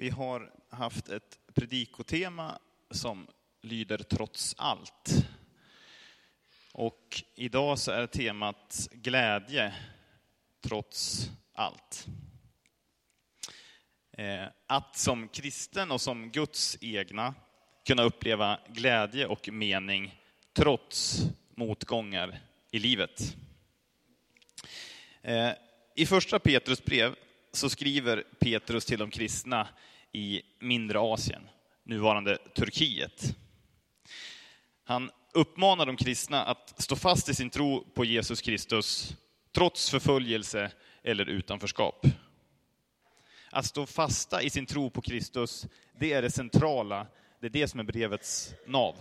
Vi har haft ett predikotema som lyder Trots allt. Och idag så är temat glädje trots allt. Eh, att som kristen och som Guds egna kunna uppleva glädje och mening trots motgångar i livet. Eh, I första Petrus brev så skriver Petrus till de kristna i mindre Asien, nuvarande Turkiet. Han uppmanar de kristna att stå fast i sin tro på Jesus Kristus, trots förföljelse eller utanförskap. Att stå fasta i sin tro på Kristus, det är det centrala, det är det som är brevets nav.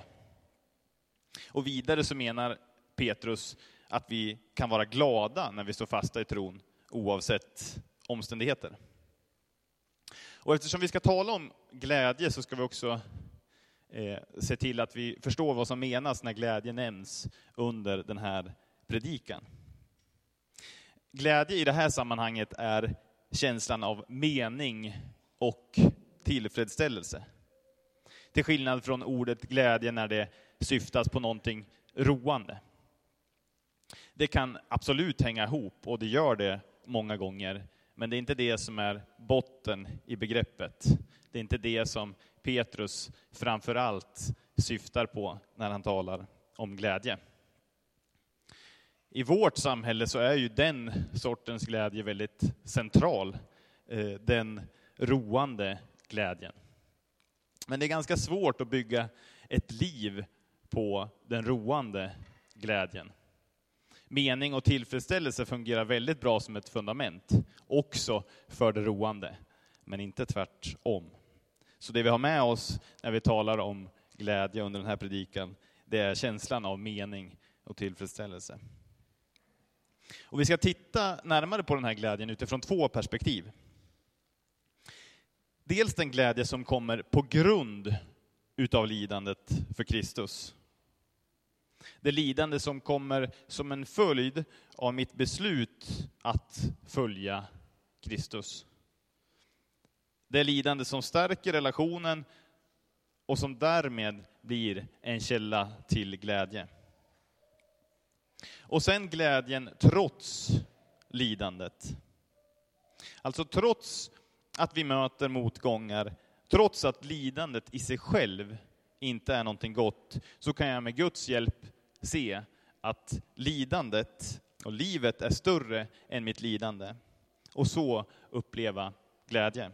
Och vidare så menar Petrus att vi kan vara glada när vi står fasta i tron, oavsett omständigheter. Och eftersom vi ska tala om glädje så ska vi också eh, se till att vi förstår vad som menas när glädje nämns under den här predikan. Glädje i det här sammanhanget är känslan av mening och tillfredsställelse. Till skillnad från ordet glädje när det syftas på någonting roande. Det kan absolut hänga ihop, och det gör det många gånger, men det är inte det som är botten i begreppet. Det är inte det som Petrus framför allt syftar på när han talar om glädje. I vårt samhälle så är ju den sortens glädje väldigt central, eh, den roande glädjen. Men det är ganska svårt att bygga ett liv på den roande glädjen. Mening och tillfredsställelse fungerar väldigt bra som ett fundament, också för det roande, men inte tvärtom. Så det vi har med oss när vi talar om glädje under den här predikan, det är känslan av mening och tillfredsställelse. Och vi ska titta närmare på den här glädjen utifrån två perspektiv. Dels den glädje som kommer på grund utav lidandet för Kristus. Det lidande som kommer som en följd av mitt beslut att följa Kristus. Det lidande som stärker relationen och som därmed blir en källa till glädje. Och sen glädjen trots lidandet. Alltså trots att vi möter motgångar, trots att lidandet i sig själv inte är någonting gott, så kan jag med Guds hjälp se att lidandet och livet är större än mitt lidande. Och så uppleva glädje.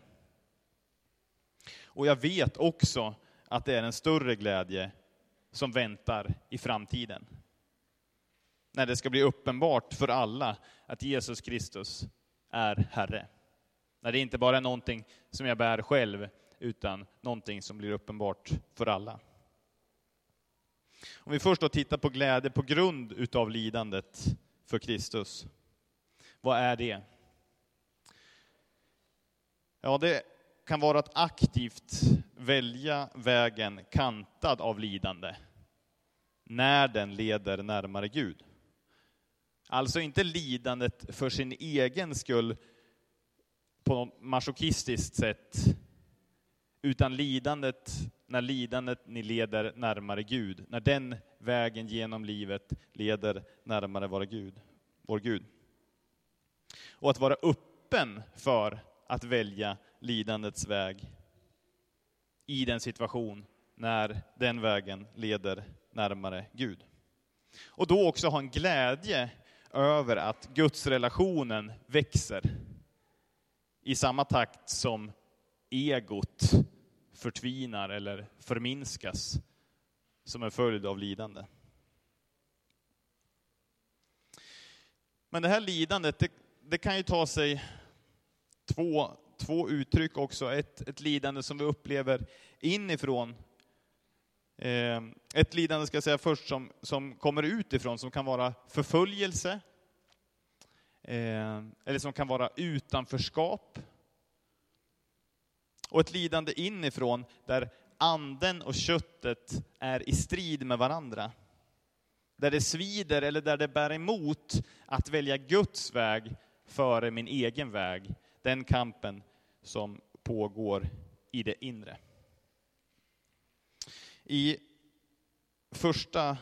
Och jag vet också att det är en större glädje som väntar i framtiden. När det ska bli uppenbart för alla att Jesus Kristus är Herre. När det inte bara är någonting som jag bär själv, utan någonting som blir uppenbart för alla. Om vi först då tittar på glädje på grund utav lidandet för Kristus. Vad är det? Ja, det kan vara att aktivt välja vägen kantad av lidande när den leder närmare Gud. Alltså inte lidandet för sin egen skull på något masochistiskt sätt, utan lidandet när lidandet ni leder närmare Gud, när den vägen genom livet leder närmare vår Gud. Vår Gud. Och att vara öppen för att välja lidandets väg i den situation när den vägen leder närmare Gud. Och då också ha en glädje över att Guds relationen växer i samma takt som egot förtvinar eller förminskas som en följd av lidande. Men det här lidandet, det, det kan ju ta sig två, två uttryck också. Ett, ett lidande som vi upplever inifrån. Eh, ett lidande ska jag säga först som, som kommer utifrån, som kan vara förföljelse, eh, eller som kan vara utanförskap, och ett lidande inifrån där anden och köttet är i strid med varandra. Där det svider eller där det bär emot att välja Guds väg före min egen väg. Den kampen som pågår i det inre. I första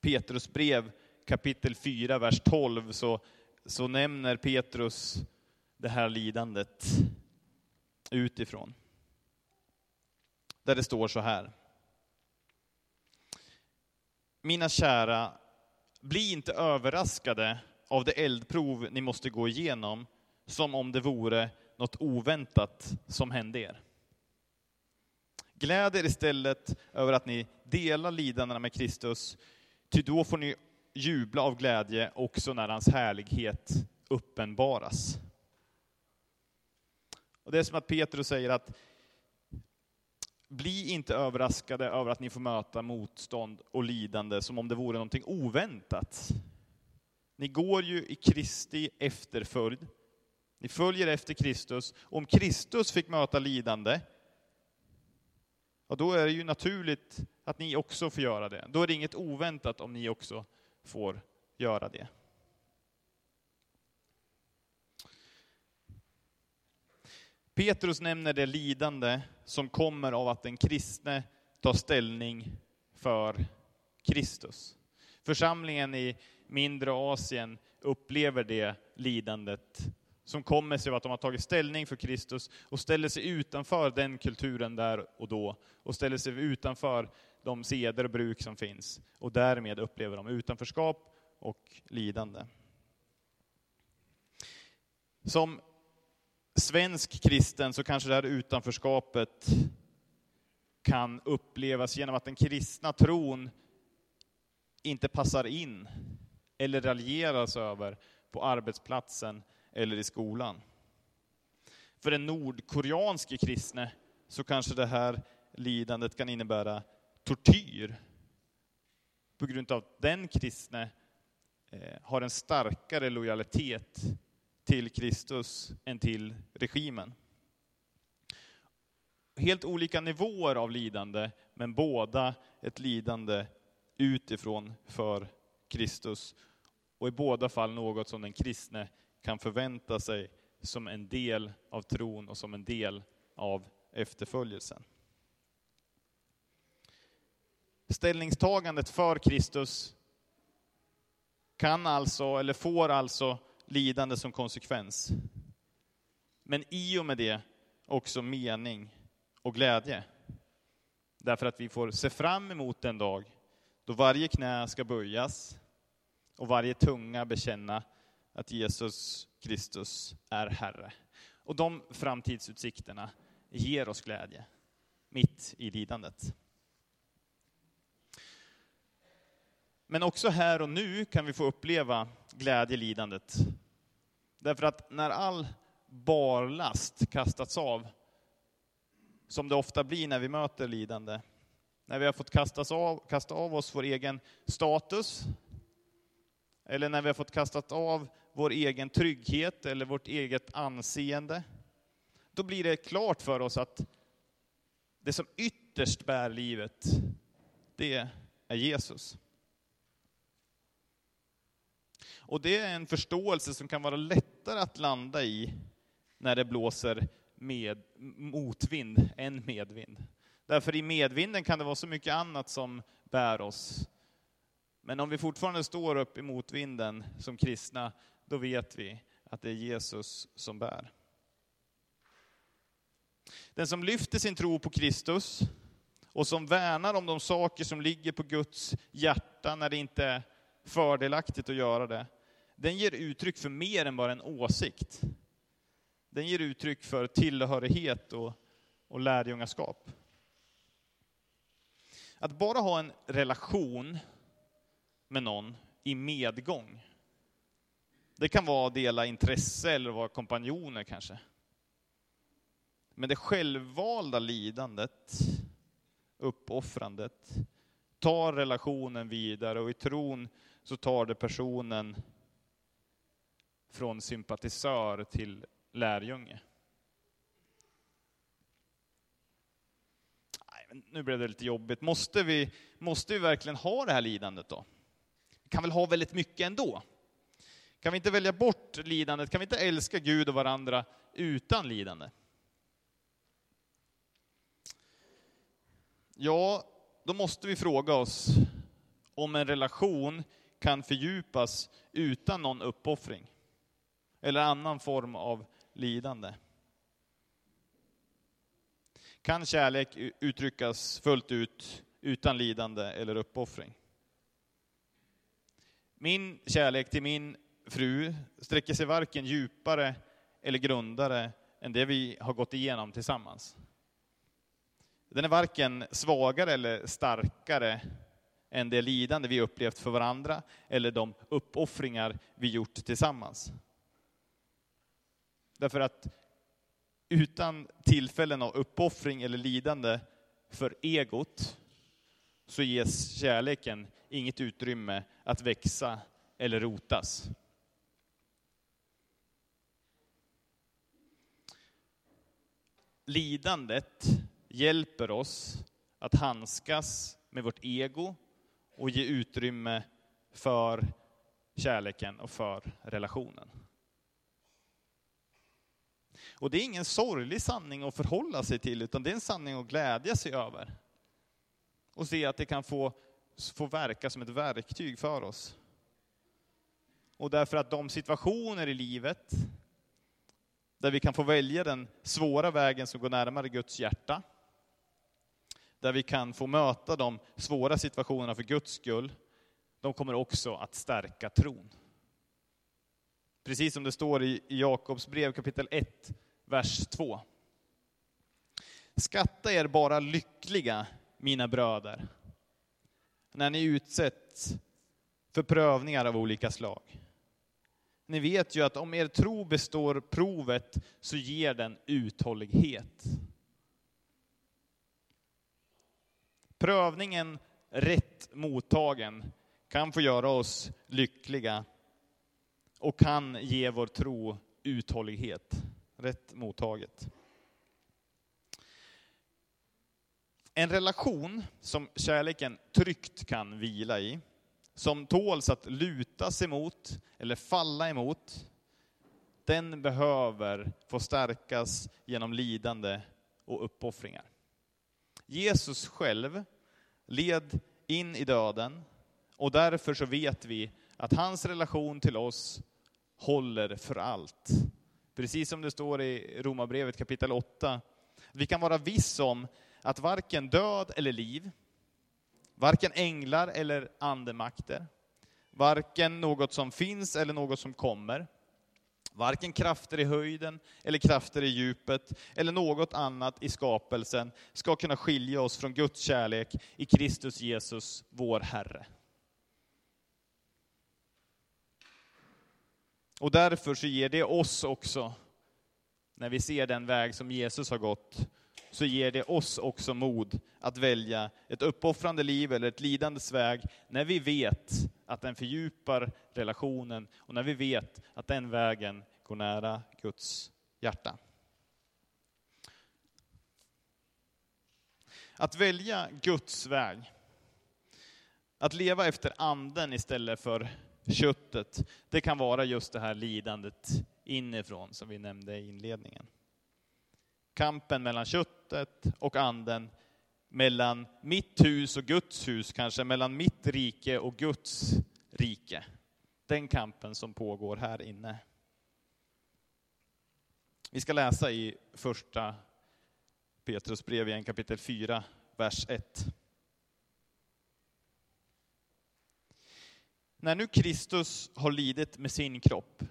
Petrus brev kapitel 4, vers 12 så, så nämner Petrus det här lidandet utifrån. Där det står så här. Mina kära, bli inte överraskade av det eldprov ni måste gå igenom, som om det vore något oväntat som hände er. Gläd er istället över att ni delar lidandena med Kristus, ty då får ni jubla av glädje också när hans härlighet uppenbaras. Och det är som att Petrus säger att bli inte överraskade över att ni får möta motstånd och lidande som om det vore någonting oväntat. Ni går ju i Kristi efterföljd. Ni följer efter Kristus. Om Kristus fick möta lidande, ja, då är det ju naturligt att ni också får göra det. Då är det inget oväntat om ni också får göra det. Petrus nämner det lidande som kommer av att den kristne tar ställning för Kristus. Församlingen i mindre Asien upplever det lidandet som kommer sig av att de har tagit ställning för Kristus och ställer sig utanför den kulturen där och då och ställer sig utanför de seder och bruk som finns och därmed upplever de utanförskap och lidande. Som svensk kristen så kanske det här utanförskapet kan upplevas genom att den kristna tron inte passar in eller raljeras över på arbetsplatsen eller i skolan. För den nordkoreanske kristne så kanske det här lidandet kan innebära tortyr på grund av att den kristne eh, har en starkare lojalitet till Kristus än till regimen. Helt olika nivåer av lidande, men båda ett lidande utifrån för Kristus. Och i båda fall något som den kristne kan förvänta sig som en del av tron och som en del av efterföljelsen. Ställningstagandet för Kristus kan alltså, eller får alltså, lidande som konsekvens. Men i och med det också mening och glädje. Därför att vi får se fram emot den dag då varje knä ska böjas och varje tunga bekänna att Jesus Kristus är Herre. Och de framtidsutsikterna ger oss glädje mitt i lidandet. Men också här och nu kan vi få uppleva glädje i lidandet. Därför att när all barlast kastats av, som det ofta blir när vi möter lidande, när vi har fått kastas av, kasta av oss vår egen status, eller när vi har fått kastat av vår egen trygghet eller vårt eget anseende, då blir det klart för oss att det som ytterst bär livet, det är Jesus. Och det är en förståelse som kan vara lättare att landa i när det blåser med motvind än medvind. Därför i medvinden kan det vara så mycket annat som bär oss. Men om vi fortfarande står upp i motvinden som kristna, då vet vi att det är Jesus som bär. Den som lyfter sin tro på Kristus och som värnar om de saker som ligger på Guds hjärta när det inte är fördelaktigt att göra det, den ger uttryck för mer än bara en åsikt. Den ger uttryck för tillhörighet och, och lärjungaskap. Att bara ha en relation med någon i medgång, det kan vara att dela intresse eller vara kompanjoner kanske. Men det självvalda lidandet, uppoffrandet, tar relationen vidare och i tron så tar det personen från sympatisör till lärjunge. nu blev det lite jobbigt. Måste vi, måste vi verkligen ha det här lidandet då? Vi kan väl ha väldigt mycket ändå? Kan vi inte välja bort lidandet? Kan vi inte älska Gud och varandra utan lidande? Ja, då måste vi fråga oss om en relation kan fördjupas utan någon uppoffring eller annan form av lidande. Kan kärlek uttryckas fullt ut utan lidande eller uppoffring? Min kärlek till min fru sträcker sig varken djupare eller grundare än det vi har gått igenom tillsammans. Den är varken svagare eller starkare än det lidande vi upplevt för varandra eller de uppoffringar vi gjort tillsammans. Därför att utan tillfällen av uppoffring eller lidande för egot så ges kärleken inget utrymme att växa eller rotas. Lidandet hjälper oss att handskas med vårt ego och ge utrymme för kärleken och för relationen. Och det är ingen sorglig sanning att förhålla sig till, utan det är en sanning att glädja sig över. Och se att det kan få, få verka som ett verktyg för oss. Och därför att de situationer i livet där vi kan få välja den svåra vägen som går närmare Guds hjärta, där vi kan få möta de svåra situationerna för Guds skull, de kommer också att stärka tron. Precis som det står i Jakobs brev kapitel 1, vers 2. Skatta er bara lyckliga, mina bröder, när ni utsätts för prövningar av olika slag. Ni vet ju att om er tro består provet så ger den uthållighet. Prövningen rätt mottagen kan få göra oss lyckliga och kan ge vår tro uthållighet. Rätt mottaget. En relation som kärleken tryggt kan vila i, som tåls att lutas emot eller falla emot, den behöver få stärkas genom lidande och uppoffringar. Jesus själv led in i döden och därför så vet vi att hans relation till oss håller för allt. Precis som det står i Romarbrevet kapitel 8. Vi kan vara viss om att varken död eller liv, varken änglar eller andemakter, varken något som finns eller något som kommer, Varken krafter i höjden eller krafter i djupet eller något annat i skapelsen ska kunna skilja oss från Guds kärlek i Kristus Jesus, vår Herre. Och därför så ger det oss också, när vi ser den väg som Jesus har gått, så ger det oss också mod att välja ett uppoffrande liv eller ett lidandes väg, när vi vet att den fördjupar relationen och när vi vet att den vägen går nära Guds hjärta. Att välja Guds väg, att leva efter anden istället för köttet, det kan vara just det här lidandet inifrån som vi nämnde i inledningen. Kampen mellan köttet och anden, mellan mitt hus och Guds hus kanske, mellan mitt rike och Guds rike. Den kampen som pågår här inne. Vi ska läsa i första Petrus brev igen, kapitel 4, vers 1. När nu Kristus har lidit med sin kropp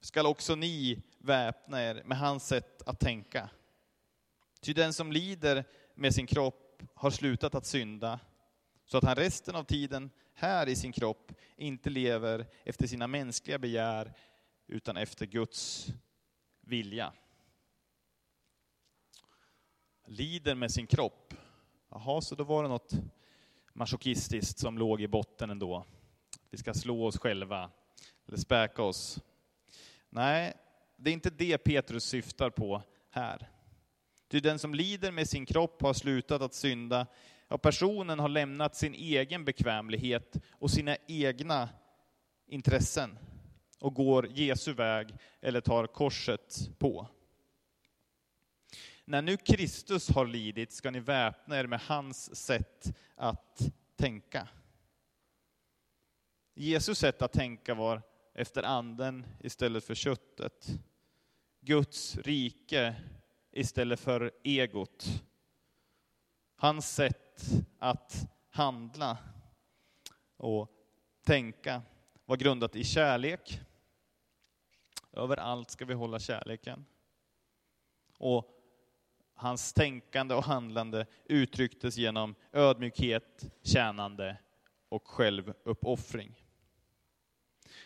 skall också ni väpna er med hans sätt att tänka. Ty den som lider med sin kropp har slutat att synda, så att han resten av tiden här i sin kropp inte lever efter sina mänskliga begär, utan efter Guds vilja. Lider med sin kropp. Jaha, så då var det något masochistiskt som låg i botten ändå. Vi ska slå oss själva, eller späka oss. Nej, det är inte det Petrus syftar på här. Ty den som lider med sin kropp har slutat att synda, ja, personen har lämnat sin egen bekvämlighet och sina egna intressen och går Jesu väg eller tar korset på. När nu Kristus har lidit ska ni väpna er med hans sätt att tänka. Jesus sätt att tänka var efter anden istället för köttet. Guds rike istället för egot. Hans sätt att handla och tänka var grundat i kärlek. Överallt ska vi hålla kärleken. Och hans tänkande och handlande uttrycktes genom ödmjukhet, tjänande och självuppoffring.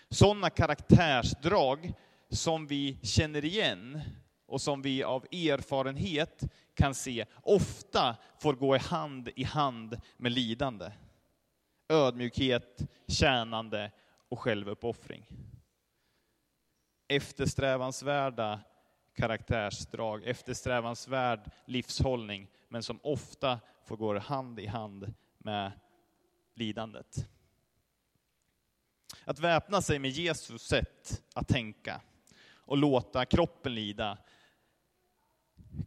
Sådana karaktärsdrag som vi känner igen och som vi av erfarenhet kan se ofta får gå i hand i hand med lidande. Ödmjukhet, tjänande och självuppoffring. Eftersträvansvärda karaktärsdrag, eftersträvansvärd livshållning, men som ofta får gå hand i hand med lidandet. Att väpna sig med Jesus sätt att tänka och låta kroppen lida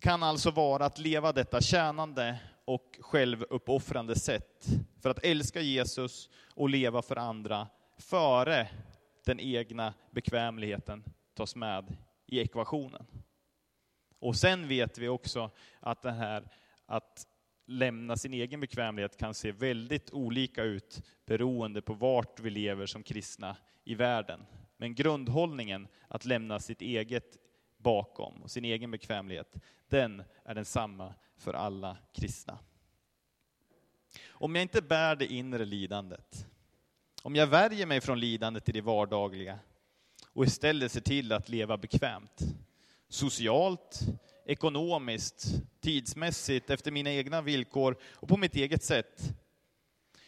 kan alltså vara att leva detta tjänande och självuppoffrande sätt för att älska Jesus och leva för andra före den egna bekvämligheten tas med i ekvationen. Och sen vet vi också att det här att lämna sin egen bekvämlighet kan se väldigt olika ut beroende på vart vi lever som kristna i världen. Men grundhållningen att lämna sitt eget bakom, sin egen bekvämlighet, den är densamma för alla kristna. Om jag inte bär det inre lidandet, om jag värjer mig från lidandet i det vardagliga och istället ser till att leva bekvämt, socialt, ekonomiskt, tidsmässigt, efter mina egna villkor och på mitt eget sätt,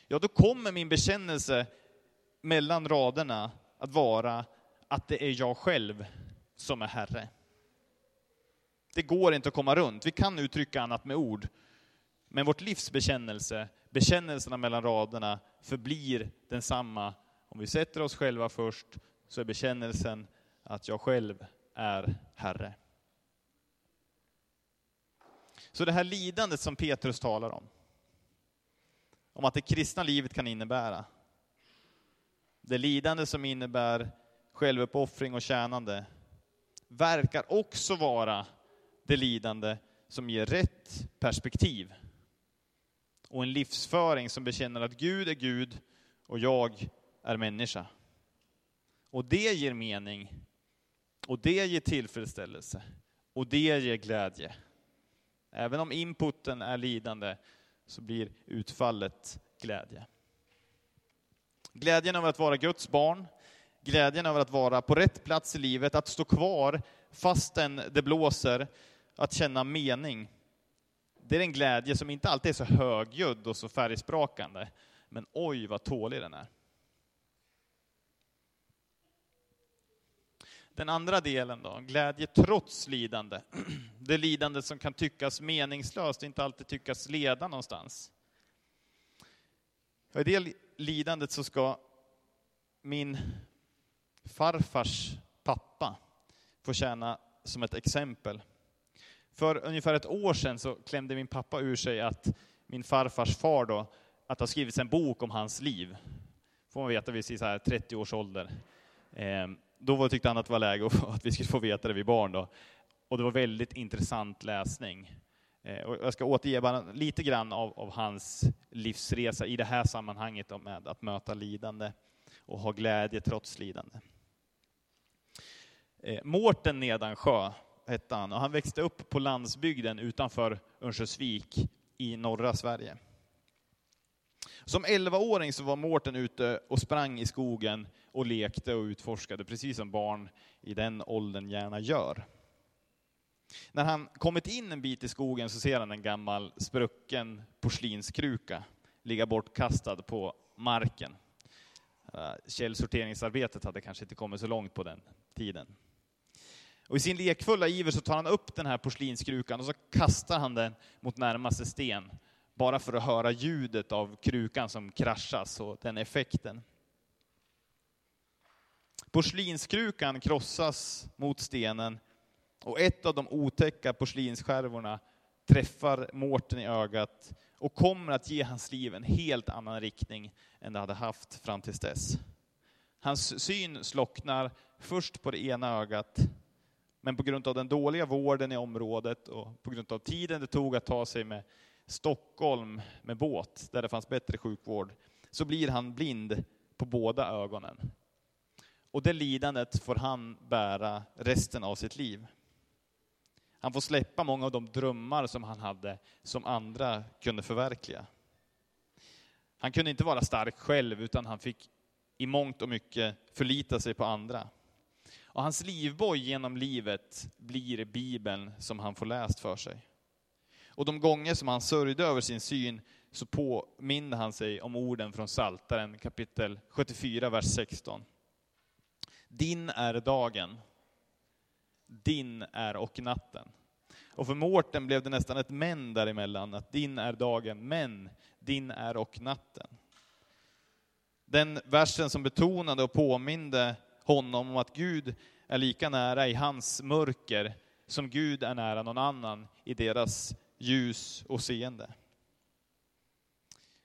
ja då kommer min bekännelse mellan raderna att vara att det är jag själv som är Herre. Det går inte att komma runt. Vi kan uttrycka annat med ord. Men vårt livs bekännelse, bekännelserna mellan raderna, förblir densamma. Om vi sätter oss själva först, så är bekännelsen att jag själv är Herre. Så det här lidandet som Petrus talar om, om att det kristna livet kan innebära, det lidande som innebär självuppoffring och tjänande, verkar också vara det lidande som ger rätt perspektiv och en livsföring som bekänner att Gud är Gud och jag är människa. Och det ger mening, och det ger tillfredsställelse, och det ger glädje. Även om inputen är lidande så blir utfallet glädje. Glädjen över att vara Guds barn, glädjen över att vara på rätt plats i livet, att stå kvar fastän det blåser, att känna mening. Det är en glädje som inte alltid är så högljudd och så färgsprakande, men oj vad tålig den är. Den andra delen då, glädje trots lidande. Det lidande som kan tyckas meningslöst, inte alltid tyckas leda någonstans. I det lidandet så ska min farfars pappa få tjäna som ett exempel. För ungefär ett år sedan så klämde min pappa ur sig att min farfars far då, att det har skrivits en bok om hans liv. Får man veta vid så 30 års ålder. Ehm, då tyckte han att det var läge att vi skulle få veta det vid barn. Då. Och det var väldigt intressant läsning. Ehm, och jag ska återge bara lite grann av, av, hans livsresa i det här sammanhanget med att möta lidande och ha glädje trots lidande. Ehm, Mårten Nedansjö hette han och han växte upp på landsbygden utanför Örnsköldsvik i norra Sverige. Som 11-åring så var Mårten ute och sprang i skogen och lekte och utforskade, precis som barn i den åldern gärna gör. När han kommit in en bit i skogen så ser han en gammal sprucken porslinskruka ligga bortkastad på marken. Eh, källsorteringsarbetet hade kanske inte kommit så långt på den tiden. Och I sin lekfulla iver så tar han upp den här porslinskrukan och så kastar han den mot närmaste sten, bara för att höra ljudet av krukan som kraschas och den effekten. Porslinskrukan krossas mot stenen Och ett av de otäcka porslinsskärvorna träffar Mårten i ögat och kommer att ge hans liv en helt annan riktning än det hade haft fram tills dess. Hans syn slocknar först på det ena ögat, men på grund av den dåliga vården i området och på grund av tiden det tog att ta sig med Stockholm med båt, där det fanns bättre sjukvård, så blir han blind på båda ögonen. Och det lidandet får han bära resten av sitt liv. Han får släppa många av de drömmar som han hade, som andra kunde förverkliga. Han kunde inte vara stark själv, utan han fick i mångt och mycket förlita sig på andra. Och hans livboj genom livet blir Bibeln som han får läst för sig. Och de gånger som han sörjde över sin syn så påminner han sig om orden från Saltaren kapitel 74, vers 16. Din är dagen, din är och natten. Och för Mårten blev det nästan ett men däremellan, att din är dagen, men din är och natten. Den versen som betonade och påminde honom om att Gud är lika nära i hans mörker som Gud är nära någon annan i deras ljus och seende.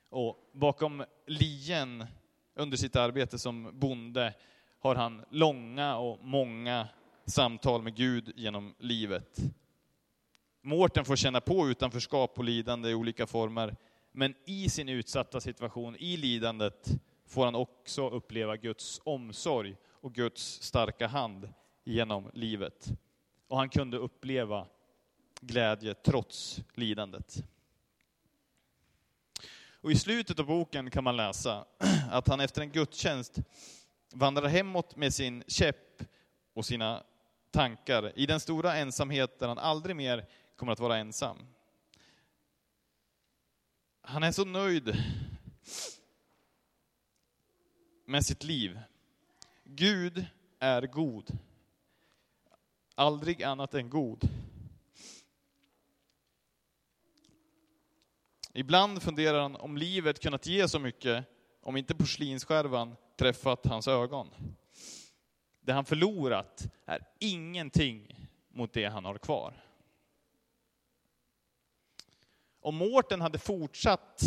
Och bakom lien under sitt arbete som bonde har han långa och många samtal med Gud genom livet. Mårten får känna på utanförskap och lidande i olika former, men i sin utsatta situation, i lidandet, får han också uppleva Guds omsorg och Guds starka hand genom livet. Och han kunde uppleva glädje trots lidandet. Och I slutet av boken kan man läsa att han efter en gudstjänst vandrar hemåt med sin käpp och sina tankar i den stora ensamhet där han aldrig mer kommer att vara ensam. Han är så nöjd med sitt liv. Gud är god. Aldrig annat än god. Ibland funderar han om livet kunnat ge så mycket om inte porslinsskärvan träffat hans ögon. Det han förlorat är ingenting mot det han har kvar. Om Mårten hade fortsatt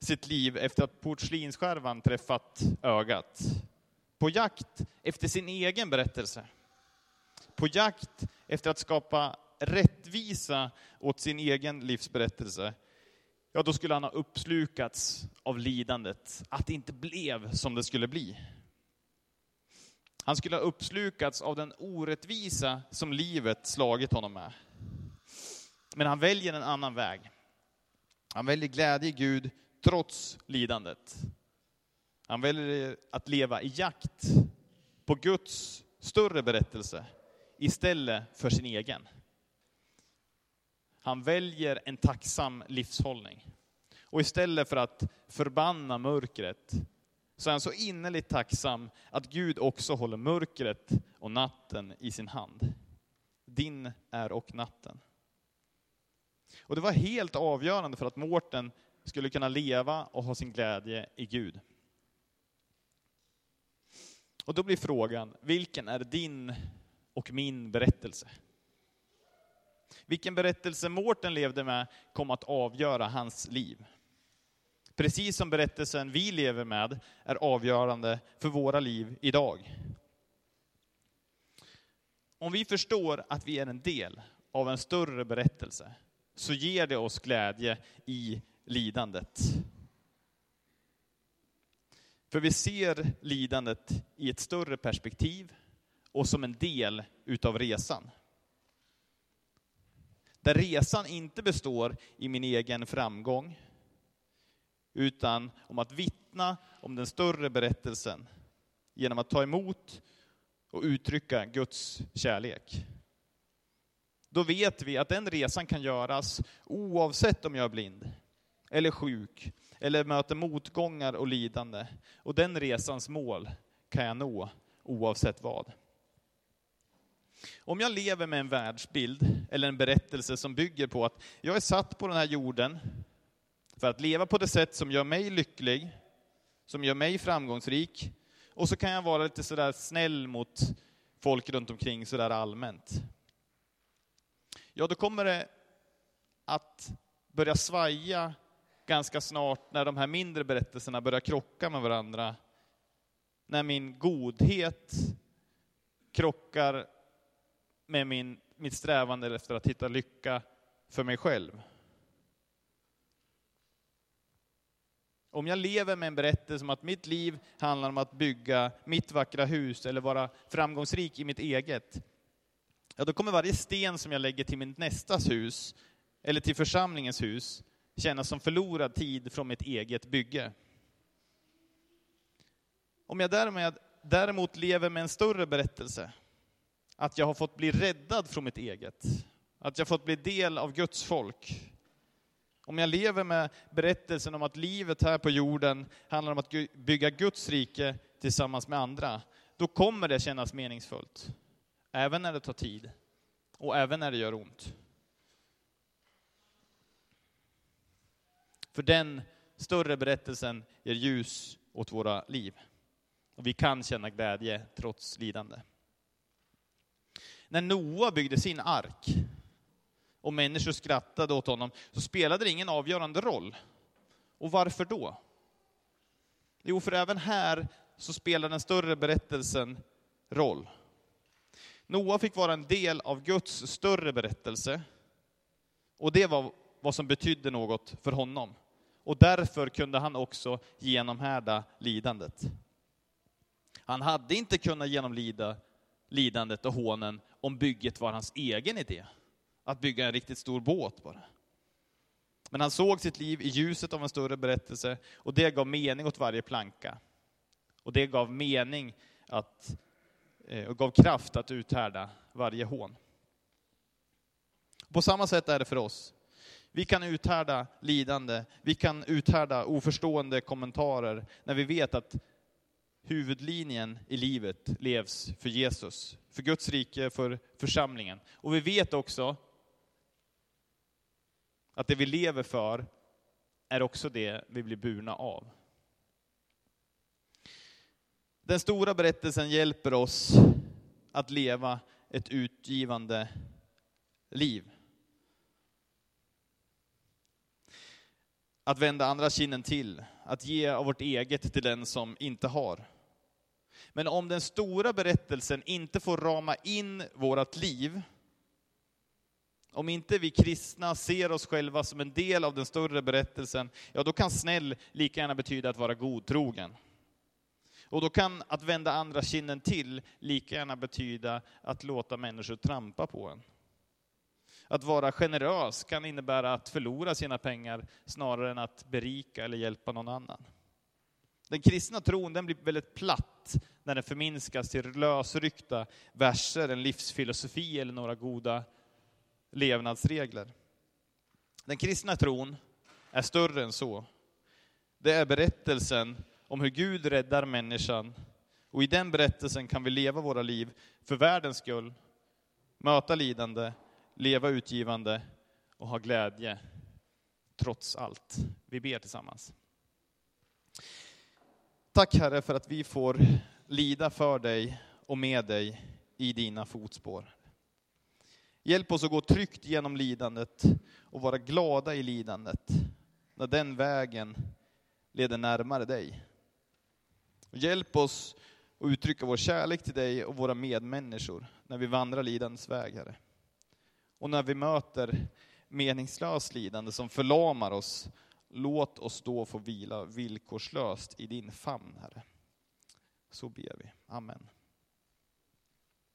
sitt liv efter att porslinsskärvan träffat ögat, på jakt efter sin egen berättelse, på jakt efter att skapa rättvisa åt sin egen livsberättelse, ja då skulle han ha uppslukats av lidandet, att det inte blev som det skulle bli. Han skulle ha uppslukats av den orättvisa som livet slagit honom med. Men han väljer en annan väg. Han väljer glädje i Gud trots lidandet. Han väljer att leva i jakt på Guds större berättelse istället för sin egen. Han väljer en tacksam livshållning. Och istället för att förbanna mörkret så är han så innerligt tacksam att Gud också håller mörkret och natten i sin hand. Din är och natten. Och det var helt avgörande för att Mårten skulle kunna leva och ha sin glädje i Gud. Och då blir frågan, vilken är din och min berättelse? Vilken berättelse Mårten levde med kom att avgöra hans liv. Precis som berättelsen vi lever med är avgörande för våra liv idag. Om vi förstår att vi är en del av en större berättelse, så ger det oss glädje i lidandet. För vi ser lidandet i ett större perspektiv och som en del utav resan. Där resan inte består i min egen framgång, utan om att vittna om den större berättelsen genom att ta emot och uttrycka Guds kärlek. Då vet vi att den resan kan göras oavsett om jag är blind, eller sjuk, eller möter motgångar och lidande. Och den resans mål kan jag nå oavsett vad. Om jag lever med en världsbild eller en berättelse som bygger på att jag är satt på den här jorden för att leva på det sätt som gör mig lycklig, som gör mig framgångsrik, och så kan jag vara lite sådär snäll mot folk runt omkring sådär allmänt. ja då kommer det att börja svaja ganska snart när de här mindre berättelserna börjar krocka med varandra. När min godhet krockar med min, mitt strävande efter att hitta lycka för mig själv. Om jag lever med en berättelse om att mitt liv handlar om att bygga mitt vackra hus eller vara framgångsrik i mitt eget, ja då kommer varje sten som jag lägger till mitt nästas hus, eller till församlingens hus, kännas som förlorad tid från mitt eget bygge. Om jag därmed, däremot lever med en större berättelse, att jag har fått bli räddad från mitt eget, att jag fått bli del av Guds folk, om jag lever med berättelsen om att livet här på jorden handlar om att bygga Guds rike tillsammans med andra, då kommer det kännas meningsfullt. Även när det tar tid. Och även när det gör ont. För den större berättelsen ger ljus åt våra liv. Och vi kan känna glädje trots lidande. När Noa byggde sin ark, och människor skrattade åt honom, så spelade det ingen avgörande roll. Och varför då? Jo, för även här så spelar den större berättelsen roll. Noa fick vara en del av Guds större berättelse, och det var vad som betydde något för honom. Och därför kunde han också genomhärda lidandet. Han hade inte kunnat genomlida lidandet och hånen om bygget var hans egen idé att bygga en riktigt stor båt bara. Men han såg sitt liv i ljuset av en större berättelse och det gav mening åt varje planka. Och det gav mening att, eh, och gav kraft att uthärda varje hån. På samma sätt är det för oss. Vi kan uthärda lidande, vi kan uthärda oförstående kommentarer när vi vet att huvudlinjen i livet levs för Jesus, för Guds rike, för församlingen. Och vi vet också att det vi lever för är också det vi blir burna av. Den stora berättelsen hjälper oss att leva ett utgivande liv. Att vända andra kinden till, att ge av vårt eget till den som inte har. Men om den stora berättelsen inte får rama in vårt liv, om inte vi kristna ser oss själva som en del av den större berättelsen, ja då kan snäll lika gärna betyda att vara godtrogen. Och då kan att vända andra kinden till lika gärna betyda att låta människor trampa på en. Att vara generös kan innebära att förlora sina pengar snarare än att berika eller hjälpa någon annan. Den kristna tron den blir väldigt platt när den förminskas till lösryckta verser, en livsfilosofi eller några goda levnadsregler. Den kristna tron är större än så. Det är berättelsen om hur Gud räddar människan och i den berättelsen kan vi leva våra liv för världens skull, möta lidande, leva utgivande och ha glädje trots allt. Vi ber tillsammans. Tack Herre för att vi får lida för dig och med dig i dina fotspår. Hjälp oss att gå tryggt genom lidandet och vara glada i lidandet, när den vägen leder närmare dig. Hjälp oss att uttrycka vår kärlek till dig och våra medmänniskor när vi vandrar lidandets väg, Herre. Och när vi möter meningslöst lidande som förlamar oss, låt oss då få vila villkorslöst i din famn, Herre. Så ber vi. Amen.